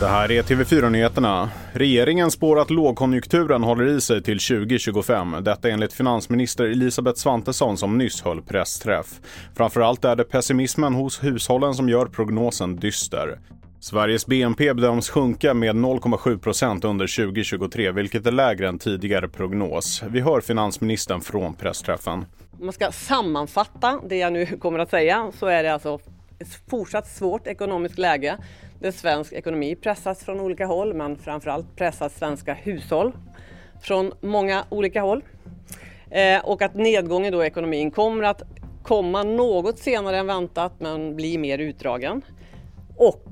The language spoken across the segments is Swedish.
Det här är TV4-nyheterna. Regeringen spår att lågkonjunkturen håller i sig till 2025. Detta enligt finansminister Elisabeth Svantesson som nyss höll pressträff. Framförallt är det pessimismen hos hushållen som gör prognosen dyster. Sveriges BNP bedöms sjunka med 0,7 procent under 2023, vilket är lägre än tidigare prognos. Vi hör finansministern från pressträffen. Om man ska sammanfatta det jag nu kommer att säga så är det alltså ett fortsatt svårt ekonomiskt läge där svensk ekonomi pressas från olika håll men framförallt pressas svenska hushåll från många olika håll. Eh, och att nedgången då i ekonomin kommer att komma något senare än väntat men bli mer utdragen. Och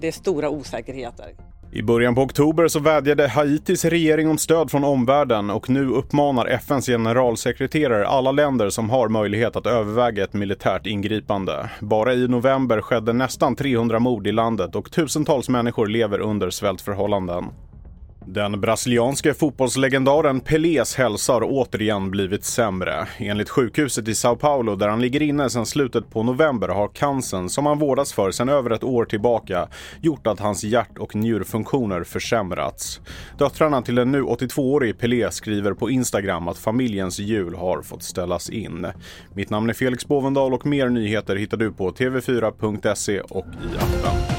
det är stora osäkerheter. I början på oktober så vädjade Haitis regering om stöd från omvärlden och nu uppmanar FNs generalsekreterare alla länder som har möjlighet att överväga ett militärt ingripande. Bara i november skedde nästan 300 mord i landet och tusentals människor lever under svältförhållanden. Den brasilianske fotbollslegendaren Pelés hälsa har återigen blivit sämre. Enligt sjukhuset i Sao Paulo där han ligger inne sedan slutet på november har cancern som han vårdas för sedan över ett år tillbaka gjort att hans hjärt och njurfunktioner försämrats. Döttrarna till den nu 82-årige Pelé skriver på Instagram att familjens jul har fått ställas in. Mitt namn är Felix Bovendal och mer nyheter hittar du på tv4.se och i appen.